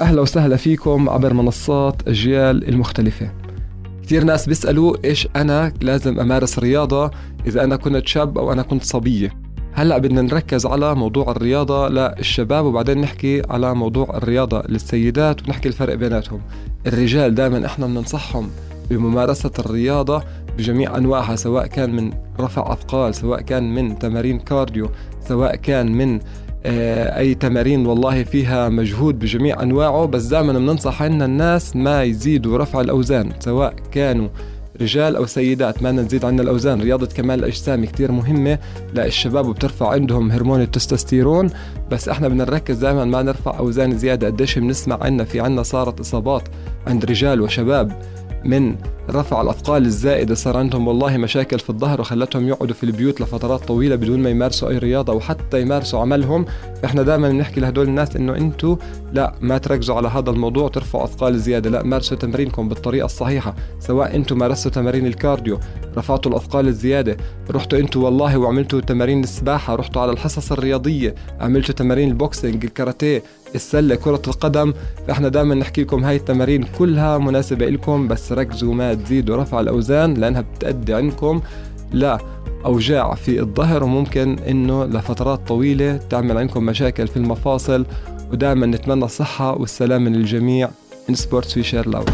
أهلا وسهلا فيكم عبر منصات أجيال المختلفة. كثير ناس بيسألوا إيش أنا لازم أمارس رياضة إذا أنا كنت شاب أو أنا كنت صبية. هلأ بدنا نركز على موضوع الرياضة للشباب وبعدين نحكي على موضوع الرياضة للسيدات ونحكي الفرق بيناتهم. الرجال دائما إحنا بننصحهم بممارسة الرياضة بجميع أنواعها سواء كان من رفع أثقال سواء كان من تمارين كارديو سواء كان من أي تمارين والله فيها مجهود بجميع أنواعه بس دائما بننصح إن الناس ما يزيدوا رفع الأوزان سواء كانوا رجال أو سيدات ما نزيد عنا الأوزان. رياضة كمال الأجسام كثير مهمة للشباب وبترفع عندهم هرمون التستوستيرون بس إحنا بدنا نركز دائما ما نرفع أوزان زيادة. قديش بنسمع عنا في عنا صارت إصابات عند رجال وشباب من رفع الأثقال الزائدة صار عندهم والله مشاكل في الظهر وخلتهم يقعدوا في البيوت لفترات طويلة بدون ما يمارسوا أي رياضة وحتى يمارسوا عملهم. فإحنا دائما بنحكي لهدول الناس إنه أنتوا لا ما تركزوا على هذا الموضوع ترفعوا أثقال زيادة لا مارسوا تمرينكم بالطريقة الصحيحة سواء أنتوا مارستوا تمارين ال cardio رفعتوا الأثقال الزيادة رحتوا أنتوا والله وعملتوا تمارين السباحة رحتوا على الحصص الرياضية عملتوا تمارين ال boxing الكاراتيه السلة كرة القدم. فإحنا دائما نحكي لكم هاي التمارين كلها مناسبة لكم بس ركزوا ما تزيدوا رفع الأوزان لأنها بتأدي عندكم لأوجاع في الظهر وممكن إنه لفترات طويلة تعمل عندكم مشاكل في المفاصل. ودائما نتمنى الصحة والسلامة للجميع. in sports we share love